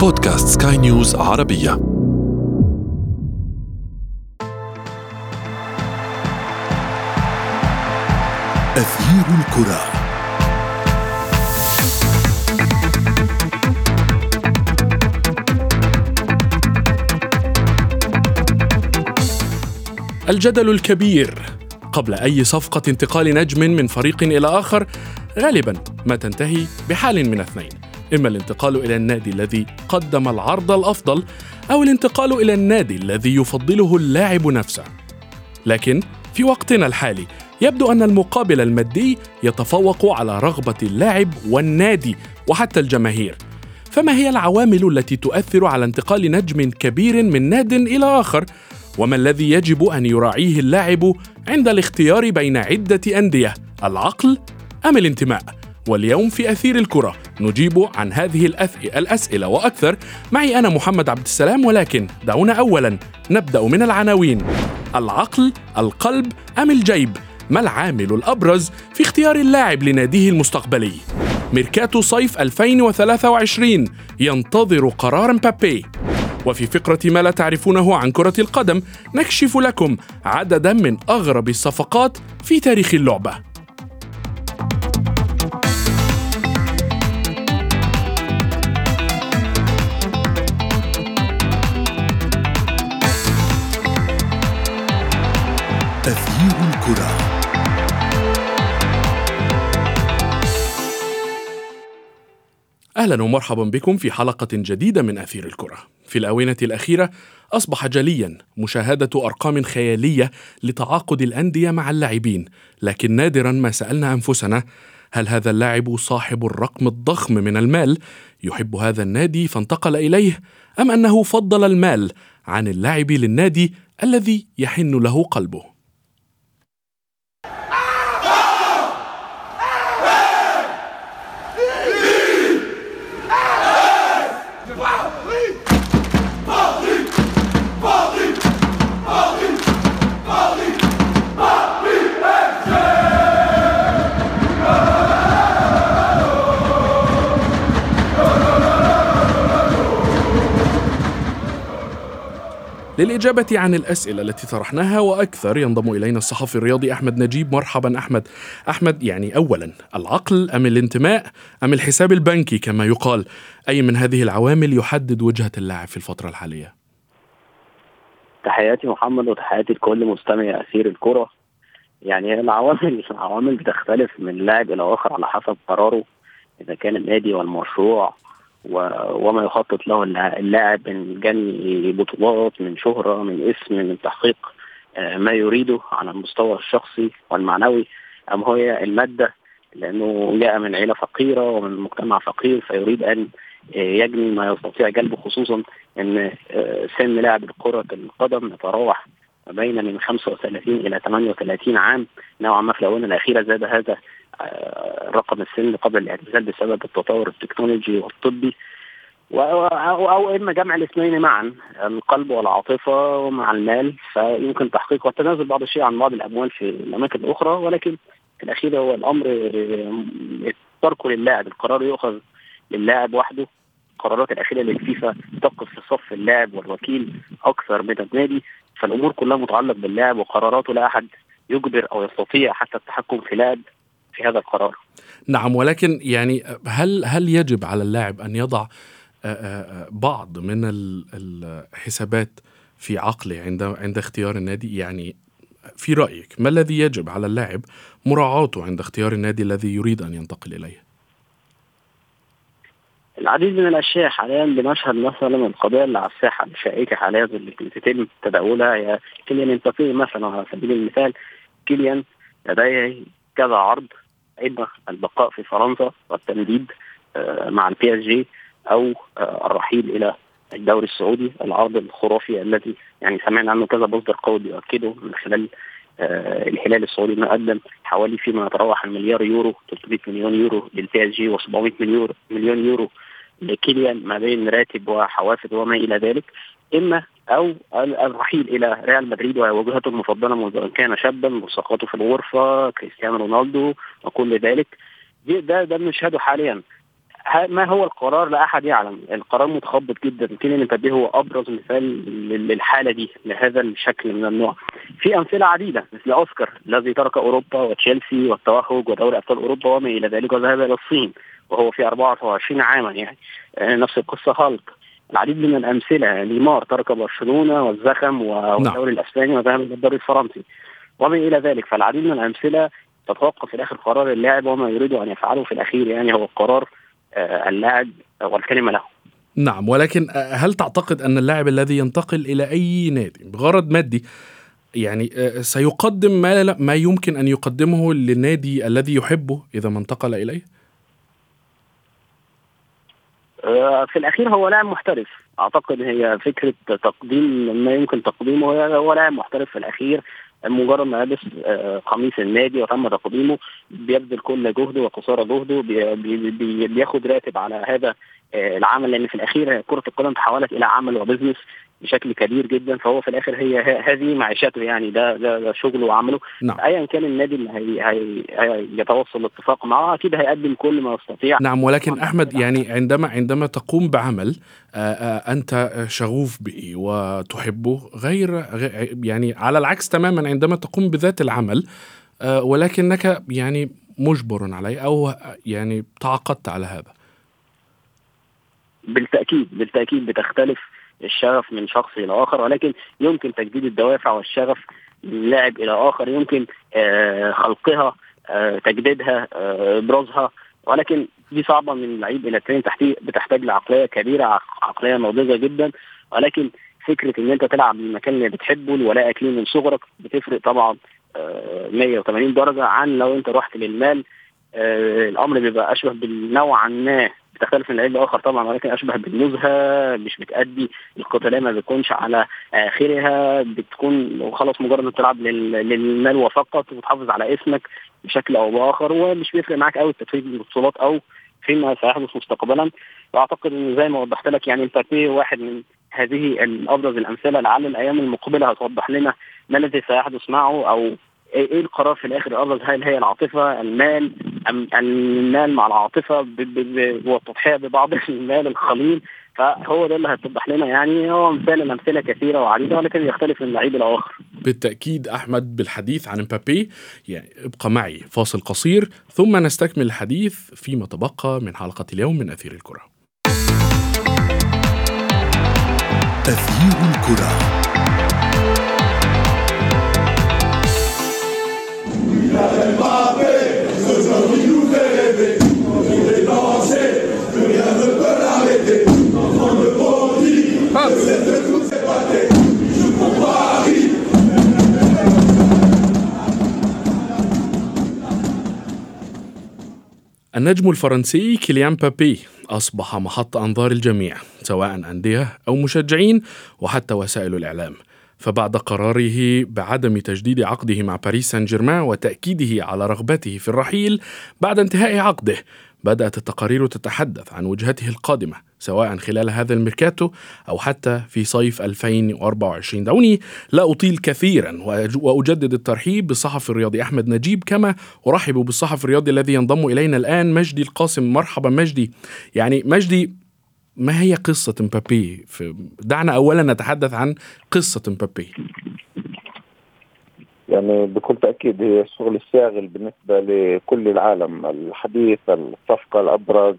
بودكاست سكاي نيوز عربية. أثير الكرة. الجدل الكبير قبل أي صفقة انتقال نجم من فريق إلى آخر غالبا ما تنتهي بحال من اثنين. إما الانتقال إلى النادي الذي قدم العرض الأفضل أو الانتقال إلى النادي الذي يفضله اللاعب نفسه. لكن في وقتنا الحالي يبدو أن المقابل المادي يتفوق على رغبة اللاعب والنادي وحتى الجماهير. فما هي العوامل التي تؤثر على انتقال نجم كبير من ناد إلى آخر؟ وما الذي يجب أن يراعيه اللاعب عند الاختيار بين عدة أندية العقل أم الانتماء؟ واليوم في أثير الكرة نجيب عن هذه الأسئلة. وأكثر معي أنا محمد عبد السلام ولكن دعونا اولا. نبدأ من العناوين. العقل القلب أم الجيب؟ ما العامل الأبرز في اختيار اللاعب لناديه المستقبلي؟ ميركاتو صيف 2023 ينتظر قرار مبابي وفي فقرة ما لا تعرفونه عن كرة القدم نكشف لكم عددا من أغرب الصفقات في تاريخ اللعبة. تغيير الكرة أهلا ومرحبا بكم في حلقة جديدة من أثير الكرة. في الآونة الأخيرة أصبح جليا مشاهدة أرقام خيالية لتعاقد الأندية مع اللاعبين، لكن نادرا ما سألنا أنفسنا هل هذا اللاعب صاحب الرقم الضخم من المال يحب هذا النادي فانتقل إليه أم أنه فضل المال عن اللاعب للنادي الذي يحن له قلبه؟ للإجابة عن الأسئلة التي طرحناها وأكثر ينضم إلينا الصحفي الرياضي أحمد نجيب. مرحبا أحمد. أحمد يعني أولا العقل أم الانتماء أم الحساب البنكي كما يقال؟ أي من هذه العوامل يحدد وجهة اللاعب في الفترة الحالية؟ تحياتي محمد وتحياتي لكل مستمع أسير الكرة. يعني العوامل العوامل بتختلف من لاعب إلى آخر على حسب قراره إذا كان النادي والمشروع وما يخطط له اللاعب من جني بطولات من شهرة من اسم من تحقيق آه، ما يريده على المستوى الشخصي والمعنوي. أم هي المادة؟ لأنه جاء من عيلة فقيرة ومن مجتمع فقير فيريد أن آه، يجني ما يستطيع جلبه خصوصا أن آه، سن لاعب كرة القدم يتراوح بين من 35 إلى 38 عام. نوعا ما في الآونة الأخيرة زاد هذا رقم السن قبل الاعتزال بسبب التطور التكنولوجي والطبي أو إما جمع الاثنين معا القلب والعاطفة مع المال. فيمكن تحقيق والتنازل بعض الشيء عن بعض الأموال في الأماكن الأخرى ولكن في الأخير هو الأمر تركه للاعب القرار يؤخذ للاعب وحده. القرارات الأخيرة للفيفا تقف في صف اللاعب والوكيل أكثر من النادي. فالأمور كلها متعلق باللاعب وقراراته لا أحد يجبر أو يستطيع حتى التحكم في لاعب. في هذا القرار. نعم ولكن يعني هل هل يجب على اللاعب أن يضع بعض من الحسابات في عقله عند عند اختيار النادي يعني في رأيك ما الذي يجب على اللاعب مراعاته عند اختيار النادي الذي يريد أن ينتقل إليه؟ العديد من الأشياء حاليا بنشهد مثلا القضايا اللي على الساحة الشائكه حاليا اللي بتتم تداولها هي كيليان امبابي مثلا على سبيل المثال كيليان لديه كذا عرض اما البقاء في فرنسا والتمديد آه، مع ال PSG أو آه، الرحيل إلى الدوري السعودي العرض الخرافي الذي يعني سمعنا عنه كذا مصدر قوي بيؤكده من خلال آه، الهلال السعودي انه قدم حوالي فيما يتراوح عن مليار يورو 300 مليون يورو لل PSG و700 مليون مليون يورو لكيليان ما بين راتب وحوافز وما إلى ذلك. إما أو الرحيل إلى ريال مدريد وجهته المفضلة منذ أن كان شابا ملصقاته في الغرفة كريستيانو رونالدو وكل ذلك. ده ده بنشهده حاليا. ما هو القرار؟ لا أحد يعلم. القرار متخبط جدا. كيليان امبابي هو أبرز مثال للحالة دي لهذا الشكل من النوع. في أمثلة عديدة مثل أوسكار الذي ترك أوروبا وتشيلسي والتوهج ودوري أبطال أوروبا وما إلى ذلك وذهب إلى الصين وهو في 24 عاما يعني. آه، نفس القصة هالك. العديد من الأمثلة نيمار ترك برشلونة والزخم والدوري نعم. الإسباني وذهب إلى الدوري الفرنسي وما إلى ذلك فالعديد من الأمثلة تتوقف في الآخر قرار اللاعب وما يريد أن يفعله في الأخير يعني هو قرار آه، اللاعب والكلمة له نعم ولكن هل تعتقد أن اللاعب الذي ينتقل إلى أي نادي بغرض مادي يعني آه، سيقدم ما ما يمكن أن يقدمه للنادي الذي يحبه إذا ما انتقل إليه؟ آه، في الأخير هو لاعب محترف. أعتقد هي فكرة تقديم ما يمكن تقديمه هو لاعب محترف في الأخير. مجرد ما لبس آه، قميص النادي وتم تقديمه بيبذل كل جهده وقصارى جهده بياخد راتب على هذا آه، العمل. لأن في الأخير كرة القدم تحولت إلى عمل وبزنس. بشكل كبير جدا فهو في الآخر هي هذه معيشته يعني ده ده, ده شغله وعمله. نعم. ايا كان النادي اللي هي هي هيتوصل لاتفاق معه أكيد هيقدم كل ما يستطيع. نعم ولكن أحمد يعني عندما عندما تقوم بعمل أنت شغوف به وتحبه غير يعني على العكس تماما عندما تقوم بذات العمل ولكنك يعني مجبر عليه أو يعني تعاقدت على هذا. بالتأكيد بالتأكيد بتختلف الشغف من شخص إلى آخر ولكن يمكن تجديد الدوافع والشغف من لاعب إلى آخر يمكن آه، خلقها آه، تجديدها آه، إبرازها ولكن دي صعبة من لعيب إلى الثاني بتحتاج لعقلية كبيرة عقلية ناضجة جدا ولكن فكرة إن أنت تلعب المكان اللي بتحبه لولائك ليه من صغرك بتفرق طبعا 180 درجة عن لو أنت رحت للمال الأمر بيبقى أشبه بالنوعا ما بتختلف من لعيب لآخر طبعا ولكن أشبه بالنزهة مش بتأدي القتاليه ما بتكونش على آخرها بتكون خلاص مجرد بتلعب للمال وفقط وتحافظ على اسمك بشكل أو بآخر ومش بيفرق معاك قوي التتويج بالبطولات أو فيما سيحدث مستقبلا. وأعتقد إن زي ما وضحت لك يعني امبابي واحد من هذه الأبرز الأمثلة لعل الأيام المقبلة هتوضح لنا ما الذي سيحدث معه أو إيه, إيه القرار في الآخر؟ الابرز هل هي العاطفة المال ام المال مع العاطفة والتضحيه ببعض المال الخليل. فهو ده اللي هتوضح لنا يعني. هو مثال الامثله كثيرة وعديدة ولكن يختلف من لعيب إلى آخر. بالتأكيد أحمد بالحديث عن امبابي يعني ابقى معي فاصل قصير ثم نستكمل الحديث فيما تبقى من حلقة اليوم من أثير الكرة. أثير الكرة. النجم الفرنسي كيليان بابي أصبح محط أنظار الجميع سواء أندية أو مشجعين وحتى وسائل الإعلام. فبعد قراره بعدم تجديد عقده مع باريس سان جيرمان وتأكيده على رغبته في الرحيل بعد انتهاء عقده بدأت التقارير تتحدث عن وجهته القادمة سواء خلال هذا الميركاتو أو حتى في صيف 2024 دعوني لا أطيل كثيرا وأجدد الترحيب بالصحفي الرياضي أحمد نجيب كما أرحب بالصحفي الرياضي الذي ينضم إلينا الآن مجدي القاسم. مرحبا مجدي. يعني مجدي ما هي قصة مبابي؟ دعنا أولا نتحدث عن قصة مبابي. يعني بكل تأكيد هي الشغل الشاغل بالنسبة لكل العالم. الحديث الصفقة الأبرز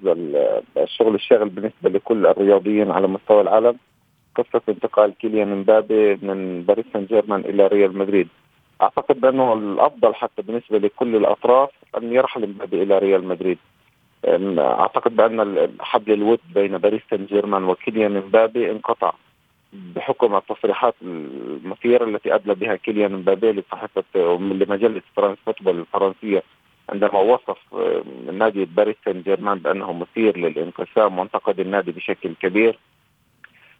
الشغل الشاغل بالنسبة لكل الرياضيين على مستوى العالم. قصة انتقال كيليان مبابي من باريس سان جيرمان إلى ريال مدريد. أعتقد بأنه الأفضل حتى بالنسبة لكل الأطراف أن يرحل مبابي إلى ريال مدريد. أعتقد بأن حبل الود بين باريس سان جيرمان وكيليان مبابي انقطع. بحكم التصريحات المثيرة التي أدلى بها كيليان مبابي لصحيفه لمجلة فرانس فوتبول الفرنسية عندما وصف نادي باريس سان جيرمان بأنه مثير للانقسام وانتقد النادي بشكل كبير.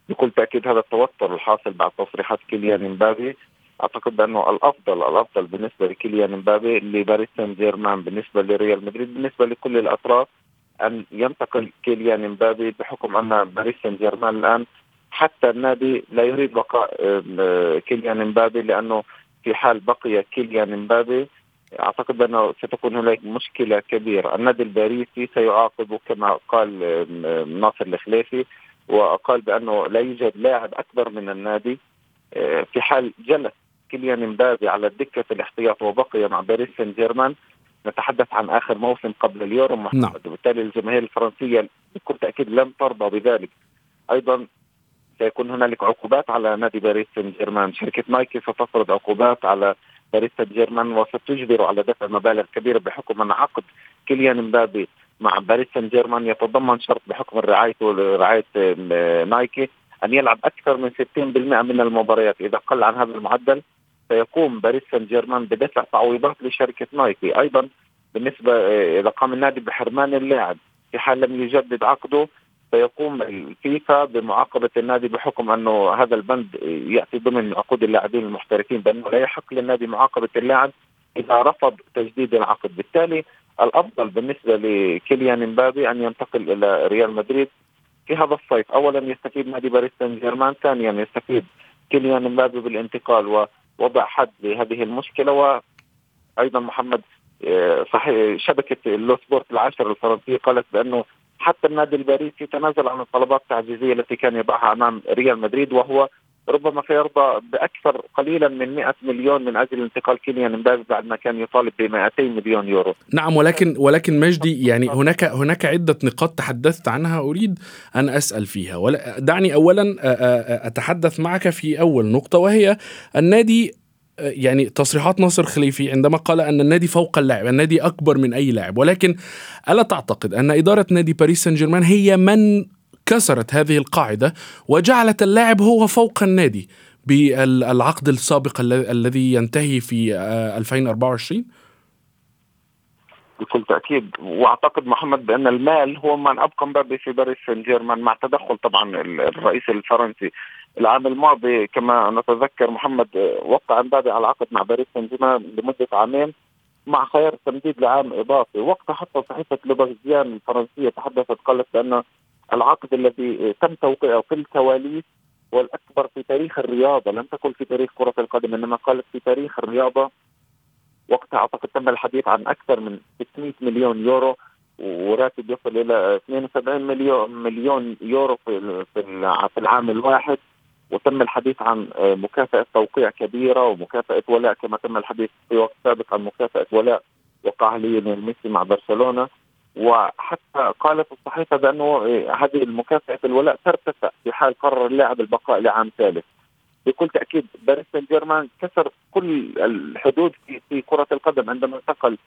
بكل تأكيد هذا التوتر الحاصل بعد تصريحات كيليان مبابي. أعتقد بأنه الافضل الأفضل بالنسبة لكيليان مبابي لباريس سان جيرمان بالنسبة لريال مدريد بالنسبة لكل الأطراف أن ينتقل كيليان مبابي بحكم أن باريس سان جيرمان الآن حتى النادي لا يريد بقاء كيليان مبابي لأنه في حال بقي كيليان مبابي أعتقد بأنه ستكون هناك مشكلة كبيرة، النادي الباريسي سيعاقب كما قال ناصر الخليفي وقال بأنه لا يوجد لاعب أكبر من النادي آه، في حال جلس كيليان مبابي على دكه الاحتياط وبقي مع باريس سان جيرمان نتحدث عن آخر موسم قبل اليورو محمد. نعم. وبالتالي الجماهير الفرنسية بكل تأكيد لن ترضى بذلك. أيضا سيكون هنالك عقوبات على نادي باريس سان جيرمان شركة نايكي ستفرض عقوبات على باريس سان جيرمان وستجبر على دفع مبالغ كبيرة بحكم أن عقد كيليان مبابي مع باريس سان جيرمان يتضمن شرط بحكم رعايته رعايه نايكي أن يلعب أكثر من 60% من المباريات. إذا قل عن هذا المعدل سيقوم باريس سان جيرمان بدفع تعويضات لشركة نايكي. أيضا بالنسبة إذا قام النادي بحرمان اللاعب في حال لم يجدد عقده سيقوم الفيفا بمعاقبة النادي بحكم أنه هذا البند يأتي ضمن عقود اللاعبين المحترفين بأنه لا يحق للنادي معاقبة اللاعب إذا رفض تجديد العقد، بالتالي الأفضل بالنسبة لكيليان امبابي أن ينتقل إلى ريال مدريد في هذا الصيف، اولا يستفيد نادي باريس سان جيرمان، ثانيا يستفيد كيليان امبابي بالانتقال ووضع حد لهذه المشكلة وأيضا محمد آه، صحيح شبكة اللو سبورت العاشر الفرنسيه قالت بأنه حتى النادي الباريسي تنازل عن الطلبات التعجيزيه التي كان يضعها أمام ريال مدريد وهو ربما سيرضى بأكثر قليلا من 100 مليون من أجل انتقال كيليان امبابي بعد ما كان يطالب ب 200 مليون يورو. نعم ولكن ولكن مجدي يعني هناك هناك عدة نقاط تحدثت عنها أريد أن أسأل فيها دعني اولا أتحدث معك في أول نقطة وهي النادي يعني تصريحات ناصر خليفي عندما قال أن النادي فوق اللاعب، النادي أكبر من أي لاعب، ولكن ألا تعتقد أن إدارة نادي باريس سان جيرمان هي من كسرت هذه القاعدة وجعلت اللاعب هو فوق النادي بالعقد السابق الذي ينتهي في 2024 آه، بكل تأكيد وأعتقد محمد بأن المال هو من أبقى مبابي في باريس سان جيرمان مع تدخل طبعا الرئيس الفرنسي. العام الماضي كما نتذكر محمد وقع مبابي على عقد مع باريس سان جيرمان لمدة عامين مع خيار تمديد لعام إضافي، وقتها حتى صحيفة لوبارزيان الفرنسية تحدثت قالت بأن العقد الذي تم توقيعه في الكواليس والأكبر في تاريخ الرياضة، لم تكن في تاريخ كرة القدم إنما قالت في تاريخ الرياضة وقتها أعتقد تم الحديث عن أكثر من 600 مليون يورو وراتب يصل إلى 72 مليون مليون يورو في في العام الواحد. وتم الحديث عن مكافأة توقيع كبيرة ومكافأة ولاء كما تم الحديث في وقت سابق عن مكافأة ولاء وقع ليونيل ميسي مع برشلونة. وحتى قالت الصحيفة بأنه هذه المكافأة الولاء ترتفع في حال قرر اللاعب البقاء لعام ثالث. بكل تأكيد باريس سان جيرمان كسر كل الحدود في, كرة القدم عندما انتقل آه،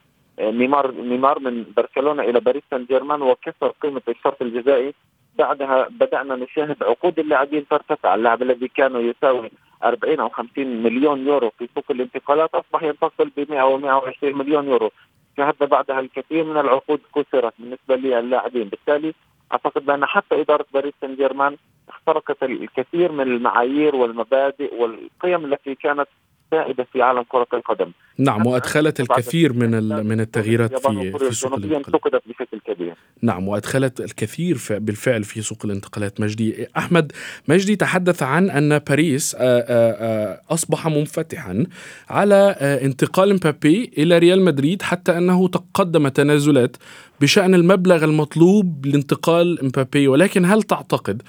نيمار نيمار من برشلونة إلى باريس سان جيرمان وكسر قيمة الشرط الجزائي. بعدها بدأنا نشاهد عقود اللاعبين ترتفع. اللاعب الذي كان يساوي 40 أو 50 مليون يورو في سوق الانتقالات أصبح ينتقل ب 100 أو 120 مليون يورو. شاهدنا بعدها الكثير من العقود كسرت بالنسبة للاعبين. بالتالي أعتقد بأن حتى إدارة باريس سان جيرمان اخترقت الكثير من المعايير والمبادئ والقيم التي كانت سائده في عالم كرة القدم. نعم وأدخلت الكثير من من التغييرات في في سوق الانتقالات بشكل كبير. نعم وأدخلت الكثير بالفعل في سوق الانتقالات مجدي أحمد مجدي تحدث عن أن باريس أصبح منفتحا على انتقال مبابي إلى ريال مدريد حتى أنه تقدم تنازلات بشأن المبلغ المطلوب لانتقال مبابي ولكن هل تعتقد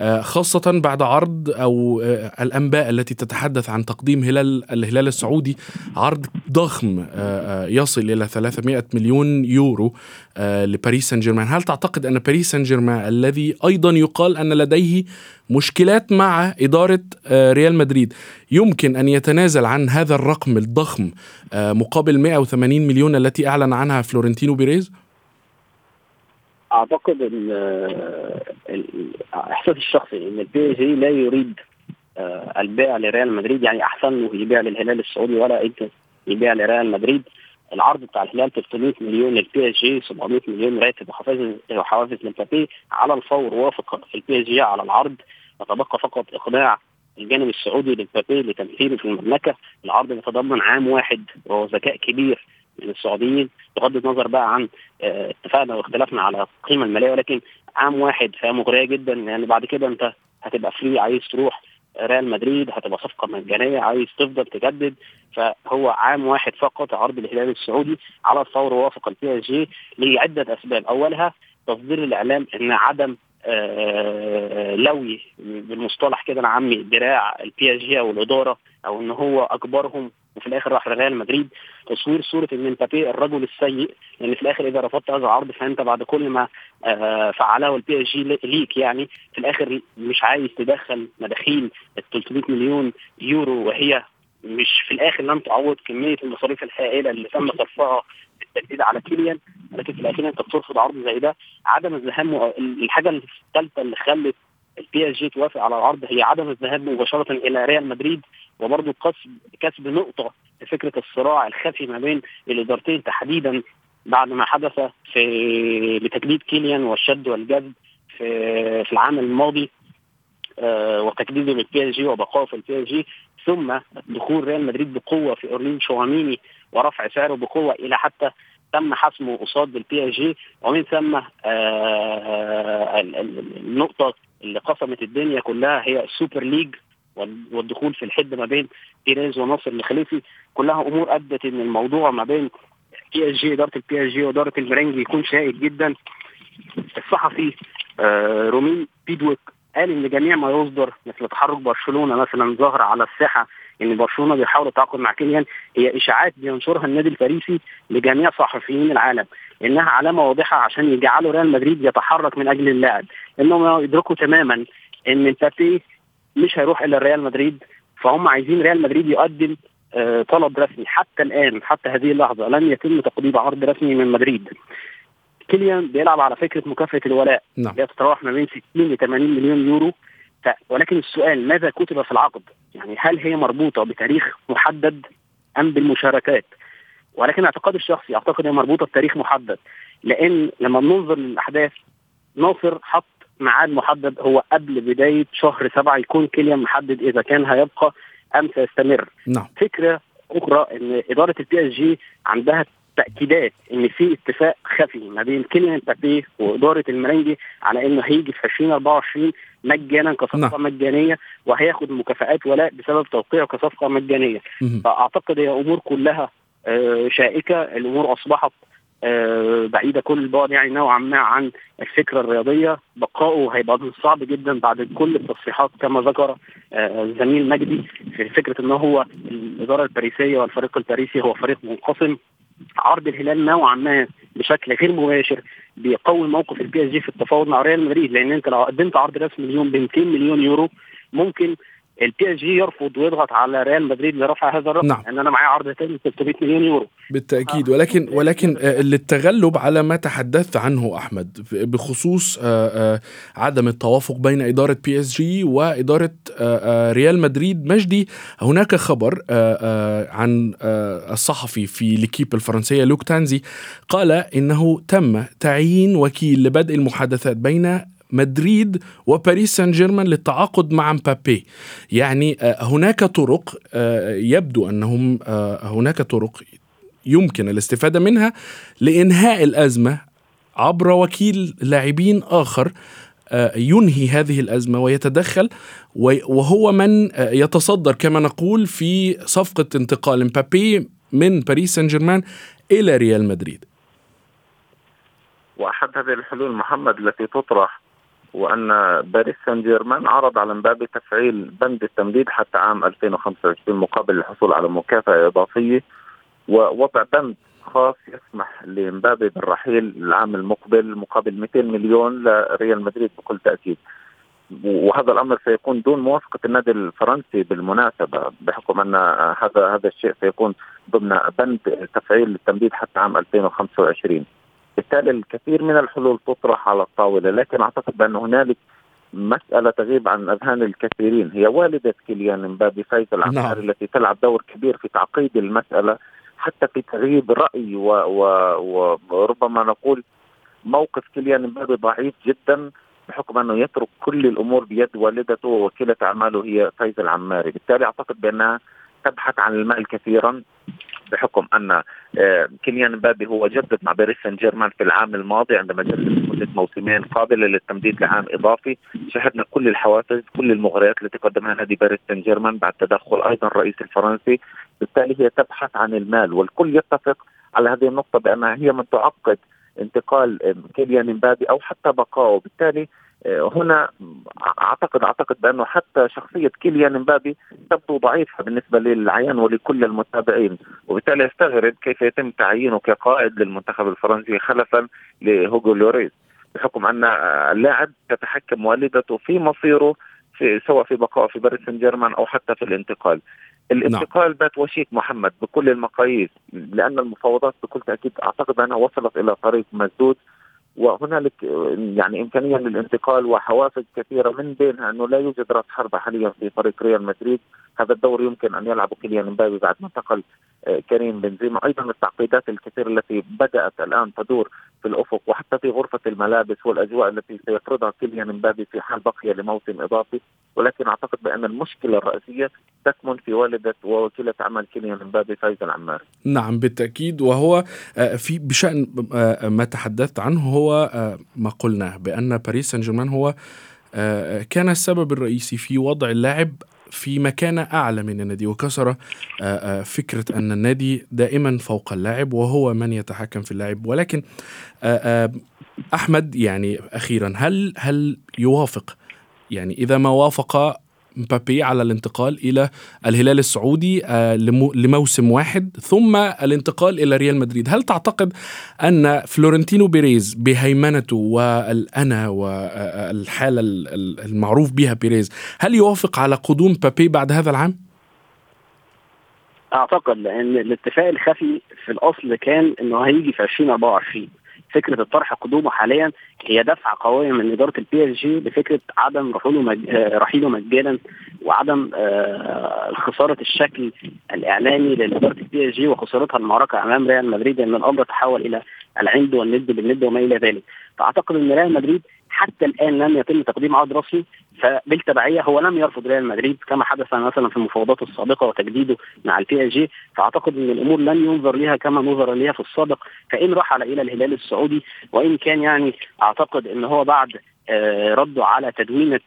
خاصة بعد عرض أو آه، الأنباء التي تتحدث عن تقديم هلال الهلال السعودي عرض ضخم آه، يصل إلى 300 مليون يورو لباريس سان جيرمان هل تعتقد أن باريس سان جيرمان الذي أيضا يقال أن لديه مشكلات مع إدارة ريال مدريد يمكن أن يتنازل عن هذا الرقم الضخم مقابل 180 مليون التي أعلن عنها فلورنتينو بيريز؟ أعتقد إن إحساسي الشخصي إن ال PSG لا يريد آه، البيع لريال مدريد يعني أحسن له يبيع للهلال السعودي ولا انه يبيع لريال مدريد. العرض بتاع الهلال 300 مليون لل PSG 700 مليون راتب وحوافز وحوافز لمبابي. على الفور وافق ال PSG على العرض. يتبقى فقط إقناع الجانب السعودي لمبابي لتمثيله في المملكة. العرض يتضمن عام واحد وهو ذكاء كبير من السعوديين. بغض النظر بقى عن اتفاقنا واختلافنا على القيمة المالية ولكن عام واحد فهي مغرية جدا يعني بعد كده أنت هتبقى free عايز تروح ريال مدريد هتبقى صفقة مجانية عايز تفضل تجدد. فهو عام واحد فقط عرض الهلال السعودي على الفور وافق ال PSG لعدة أسباب. أولها تصدير الإعلام إن عدم آه لوي بالمصطلح كده العامي دراع ال PSG أو الإدارة أو إن هو أجبرهم وفي الآخر راح ريال مدريد. تصوير صورة إن امبابي الرجل السيء لأن في الآخر إذا رفضت هذا العرض فأنت بعد كل ما آه فعله ال PSG ليك يعني في الآخر مش عايز تدخل مداخيل ال 300 مليون يورو وهي مش في الآخر لم تعوض كمية المصاريف الهائلة اللي تم صرفها بالتجديد على كيليان. ولكن في الاخير أنت بترفض عرض زي ده. عدم الذهاب الحاجة الثالثة اللي خلت ال PSG توافق على العرض هي عدم الذهاب مباشرة إلى ريال مدريد وبرضه كسب كسب نقطة في فكرة الصراع الخفي ما بين الإدارتين تحديدا بعد ما حدث في بتجديد كيليان والشد والجذب في في العام الماضي آه وتجديده لل PSG وبقائه في ال PSG. ثم دخول ريال مدريد بقوة في أوريلين تشواميني ورفع سعره بقوة إلى حتى تم حسمه قصاد ال PSG. ومن ثم آه النقطة اللي قسمت الدنيا كلها هي ال Super League والدخول في الحد ما بين بيريز وناصر الخليفي. كلها أمور أدت إن الموضوع ما بين بي اس جي إدارة البي اس جي وإدارة المرنجي يكون شائك جدا. الصحفي آه رومين بيدويك قال إن جميع ما يصدر مثل تحرك برشلونة مثلا ظهر على الساحة إن برشلونة بيحاول التعاقد مع كيليان هي إشاعات بينشرها النادي الباريسي لجميع صحفيين العالم إنها علامة واضحة عشان يجعلوا ريال مدريد يتحرك من أجل اللاعب إنهم يدركوا تماما إن مبابي مش هيروح إلى ريال مدريد فهم عايزين ريال مدريد يقدم آه طلب رسمي حتى الآن حتى هذه اللحظة لم يتم تقديم عرض رسمي من مدريد كيليان بيلعب على فكرة مكافأة الولاء نعم. تتراوح ما بين 60 ل 80 مليون يورو. ولكن السؤال ماذا كتب في العقد؟ يعني هل هي مربوطة بتاريخ محدد أم بالمشاركات؟ ولكن اعتقادي الشخصي أعتقد هي مربوطة بتاريخ محدد لأن لما بننظر للأحداث ناصر حط ميعاد محدد هو قبل بداية شهر سبعة يكون كيليان محدد إذا كان هيبقى أم سيستمر. نعم. فكرة أخرى إن إدارة ال PSG عندها تاكيدات إن في اتفاق خفي ما بين كيليان امبابي وإدارة المرنجي على إنه هيجي في 2024 مجانا كصفقة نعم. مجانية وهياخد مكافآت ولاء بسبب توقيعه كصفقة مجانية. فأعتقد هي أمور كلها آه، شائكة الأمور أصبحت آه، بعيدة كل البعد يعني نوعا ما عن الفكرة الرياضية بقائه هيبقى صعب جدا بعد كل التصريحات كما ذكر آه، الزميل مجدي في فكرة إن هو الإدارة الباريسية والفريق الباريسي هو فريق منقسم عرض الهلال نوعا ما بشكل غير مباشر بيقوي موقف ال PSG في التفاوض مع ريال مدريد لأن أنت لو قدمت عرض رسمي اليوم ب 200 مليون يورو ممكن ال PSG يرفض ويضغط على ريال مدريد لرفع هذا الرقم نعم. ان أنا معايا عرض تاني 300 مليون يورو. بالتأكيد. ولكن ولكن آه، للتغلب على ما تحدثت عنه أحمد بخصوص آه، آه، عدم التوافق بين إدارة PSG وإدارة آه، آه، ريال مدريد. مجدي هناك خبر آه، آه، عن آه، الصحفي في ليكيب الفرنسية لوك تانزي قال إنه تم تعيين وكيل لبدء المحادثات بين مدريد وباريس سان جيرمان للتعاقد مع مبابي. يعني آه، هناك طرق آه، يبدو أنهم آه، هناك طرق يمكن الاستفادة منها لإنهاء الأزمة عبر وكيل لاعبين آخر ينهي هذه الأزمة ويتدخل وي- وهو من يتصدر كما نقول في صفقة انتقال مبابي من باريس سان جيرمان إلى ريال مدريد. وأحد هذه الحلول محمد التي تطرح وأن باريس سان جيرمان عرض على مبابي تفعيل بند التمديد حتى عام 2025 مقابل الحصول على مكافأة إضافية ووضع بند خاص يسمح لمبابي بالرحيل العام المقبل مقابل 200 مليون لريال مدريد بكل تأكيد. وهذا الأمر سيكون دون موافقة النادي الفرنسي بالمناسبة بحكم أن هذا هذا الشيء سيكون ضمن بند تفعيل التمديد حتى عام 2025 بالتالي الكثير من الحلول تطرح على الطاولة لكن أعتقد بان هنالك مسألة تغيب عن أذهان الكثيرين. هي والدة كيليان مبابي فايز العماري نعم. التي تلعب دور كبير في تعقيد المسألة حتى في تغييب رأي و... و... وربما نقول موقف كيليان مبابي ضعيف جدا بحكم أنه يترك كل الأمور بيد والدته ووكيلة أعماله هي فايزة العماري، بالتالي أعتقد بأنها تبحث عن المال كثيرا. بحكم أن آه، كيليان مبابي هو جدد مع باريس سان جيرمان في العام الماضي عندما جدد لمدة موسمين قابلة للتمديد لعام إضافي. شهدنا كل الحوافز كل المغريات التي قدمها نادي باريس سان جيرمان بعد تدخل أيضا الرئيس الفرنسي. بالتالي هي تبحث عن المال والكل يتفق على هذه النقطة بأنها هي من تعقد انتقال كيليان مبابي أو حتى بقائه بالتالي آه، هنا اعتقد أعتقد بأنه حتى شخصية كيليان مبابي تبدو ضعيفة بالنسبة للعيان ولكل المتابعين وبالتالي أستغرب كيف يتم تعيينه كقائد للمنتخب الفرنسي خلفا لهوجو لوريس بحكم أن اللاعب تتحكم والدته في مصيره في سواء في بقائه في باريس سان جيرمان أو حتى في الانتقال الانتقال نعم. بات وشيك محمد بكل المقاييس لأن المفاوضات بكل تأكيد أعتقد أنها وصلت إلى طريق مسدود وهنالك يعني إمكانية للانتقال وحوافز كثيرة من بينها أنه لا يوجد راس حربة حاليا في فريق ريال مدريد. هذا الدور يمكن أن يلعبه كيليان مبابي بعد ما انتقل آه، كريم بنزيما. أيضا التعقيدات الكثيره التي بدأت الآن تدور في الأفق وحتى في غرفة الملابس والأجواء التي سيفرضها كيليان مبابي في حال بقي لموسم إضافي. ولكن أعتقد بأن المشكلة الرئيسية تكمن في والدة ووكيلة عمل كيليان مبابي فايز العماري. نعم بالتأكيد وهو آه، في بشأن آه، ما تحدثت عنه هو ما قلناه بأن باريس سان جيرمان هو كان السبب الرئيسي في وضع اللاعب في مكانة أعلى من النادي وكسر آه، آه، فكرة أن النادي دائما فوق اللاعب وهو من يتحكم في اللاعب ولكن آه، أحمد يعني أخيرا هل هل يوافق يعني إذا ما وافق مبابي على الانتقال إلى الهلال السعودي آه، لموسم واحد ثم الانتقال إلى ريال مدريد. هل تعتقد أن فلورنتينو بيريز بهيمنته والأنا والحالة المعروف بها بيريز هل يوافق على قدوم مبابي بعد هذا العام؟ أعتقد لأن الاتفاق الخفي في الأصل كان إنه هيجي في 2024 فكرة الطرح قدومه حاليا هي دفعة قوية من إدارة ال PSG لفكرة عدم رحوله مج... آه، رحيله مجانا وعدم آه خسارة الشكل الإعلامي لإدارة ال PSG وخسارتها المعركة أمام ريال مدريد ان الأمر تحول إلى العند والند بالند وما إلى ذلك. فأعتقد إن ريال مدريد حتى الآن لم يتم تقديم عقد رسمي فبالتبعية هو لم يرفض ريال مدريد كما حدث مثلا في المفاوضات السابقة وتجديده مع ال PSG فأعتقد إن الأمور لن ينظر لها كما نظر لها في السابق فإن رحل إلى الهلال السعودي وإن كان يعني أعتقد إن هو بعد آه، رده على تدوينة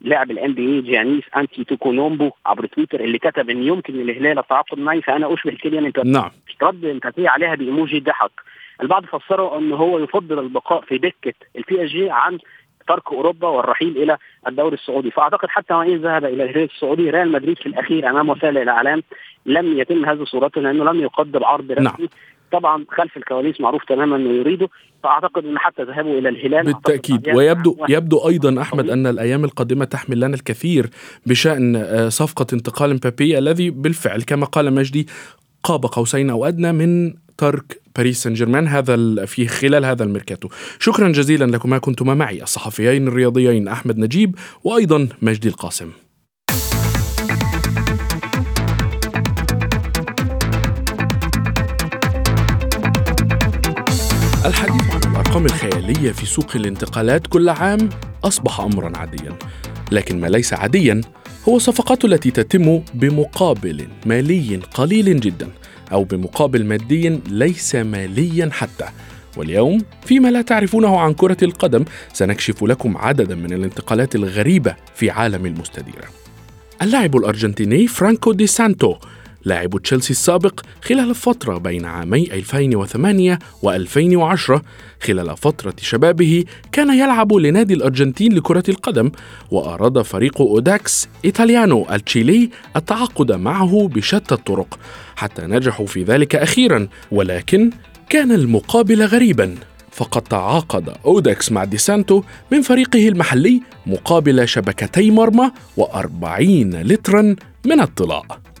لاعب ال NBA جيانيس أنتيتوكونمبو عبر تويتر اللي كتب إن يمكن للهلال التعاقد معي فأنا أشبه كيليان نعم. رد امبابي عليها بإيموجي ضحك البعض فسره إن هو يفضل البقاء في دكة ال PSG عن ترك أوروبا والرحيل إلى الدوري السعودي. فأعتقد حتى وإن ذهب إلى الهلال السعودي ريال مدريد في الأخير أمام وسائل الإعلام لم يتم هذه صورته لأنه لم يقدم عرض رسمي. نعم. طبعا خلف الكواليس معروف تماما إنه يريده فأعتقد ان حتى ذهابه إلى الهلال. بالتأكيد. ويبدو يبدو أيضا أحمد أن الأيام القادمة تحمل لنا الكثير بشأن آه، صفقة انتقال مبابي الذي بالفعل كما قال مجدي قاب قوسين أو أدنى من ترك باريس سان جيرمان هذا في خلال هذا الميركاتو. شكرا جزيلا لكما كنتما معي الصحفيين الرياضيين أحمد نجيب وأيضا مجدي القاسم. الحديث عن الأرقام الخيالية في سوق الانتقالات كل عام أصبح امرا عاديا لكن ما ليس عاديا هو الصفقات التي تتم بمقابل مالي قليل جدا أو بمقابل مادي ليس ماليا حتى. واليوم فيما لا تعرفونه عن كرة القدم سنكشف لكم عددا من الانتقالات الغريبة في عالم المستديرة اللاعب الأرجنتيني فرانكو دي سانتو لاعب تشيلسي السابق خلال الفترة بين عامي 2008 و2010 خلال فترة شبابه كان يلعب لنادي الأرجنتين لكرة القدم وأراد فريق أوداكس إيطاليانو التشيلي التعاقد معه بشتى الطرق حتى نجحوا في ذلك أخيرا ولكن كان المقابل غريبا. فقد تعاقد أوداكس مع ديسانتو من فريقه المحلي مقابل شبكتي مرمى وأربعين لترا من الطلاء.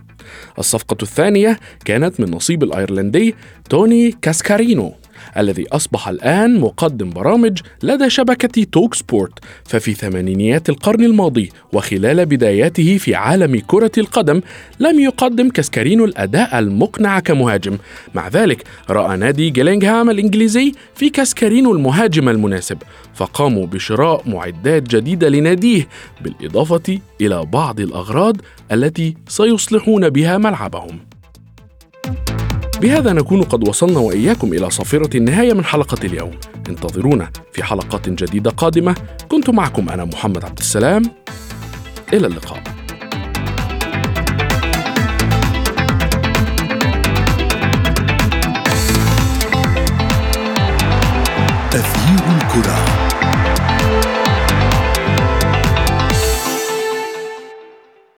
الصفقة الثانية كانت من نصيب الأيرلندي توني كاسكارينو. الذي أصبح الآن مقدم برامج لدى شبكة توك سبورت. ففي ثمانينيات القرن الماضي وخلال بداياته في عالم كرة القدم لم يقدم كاسكارينو الأداء المقنع كمهاجم. مع ذلك رأى نادي جيلينغهام الإنجليزي في كاسكارينو المهاجم المناسب فقاموا بشراء معدات جديدة لناديه بالإضافة إلى بعض الأغراض التي سيصلحون بها ملعبهم. بهذا نكون قد وصلنا وإياكم إلى صافرة النهاية من حلقة اليوم. انتظرونا في حلقات جديدة قادمة. كنت معكم أنا محمد عبد السلام. إلى اللقاء. تغيير الكرة.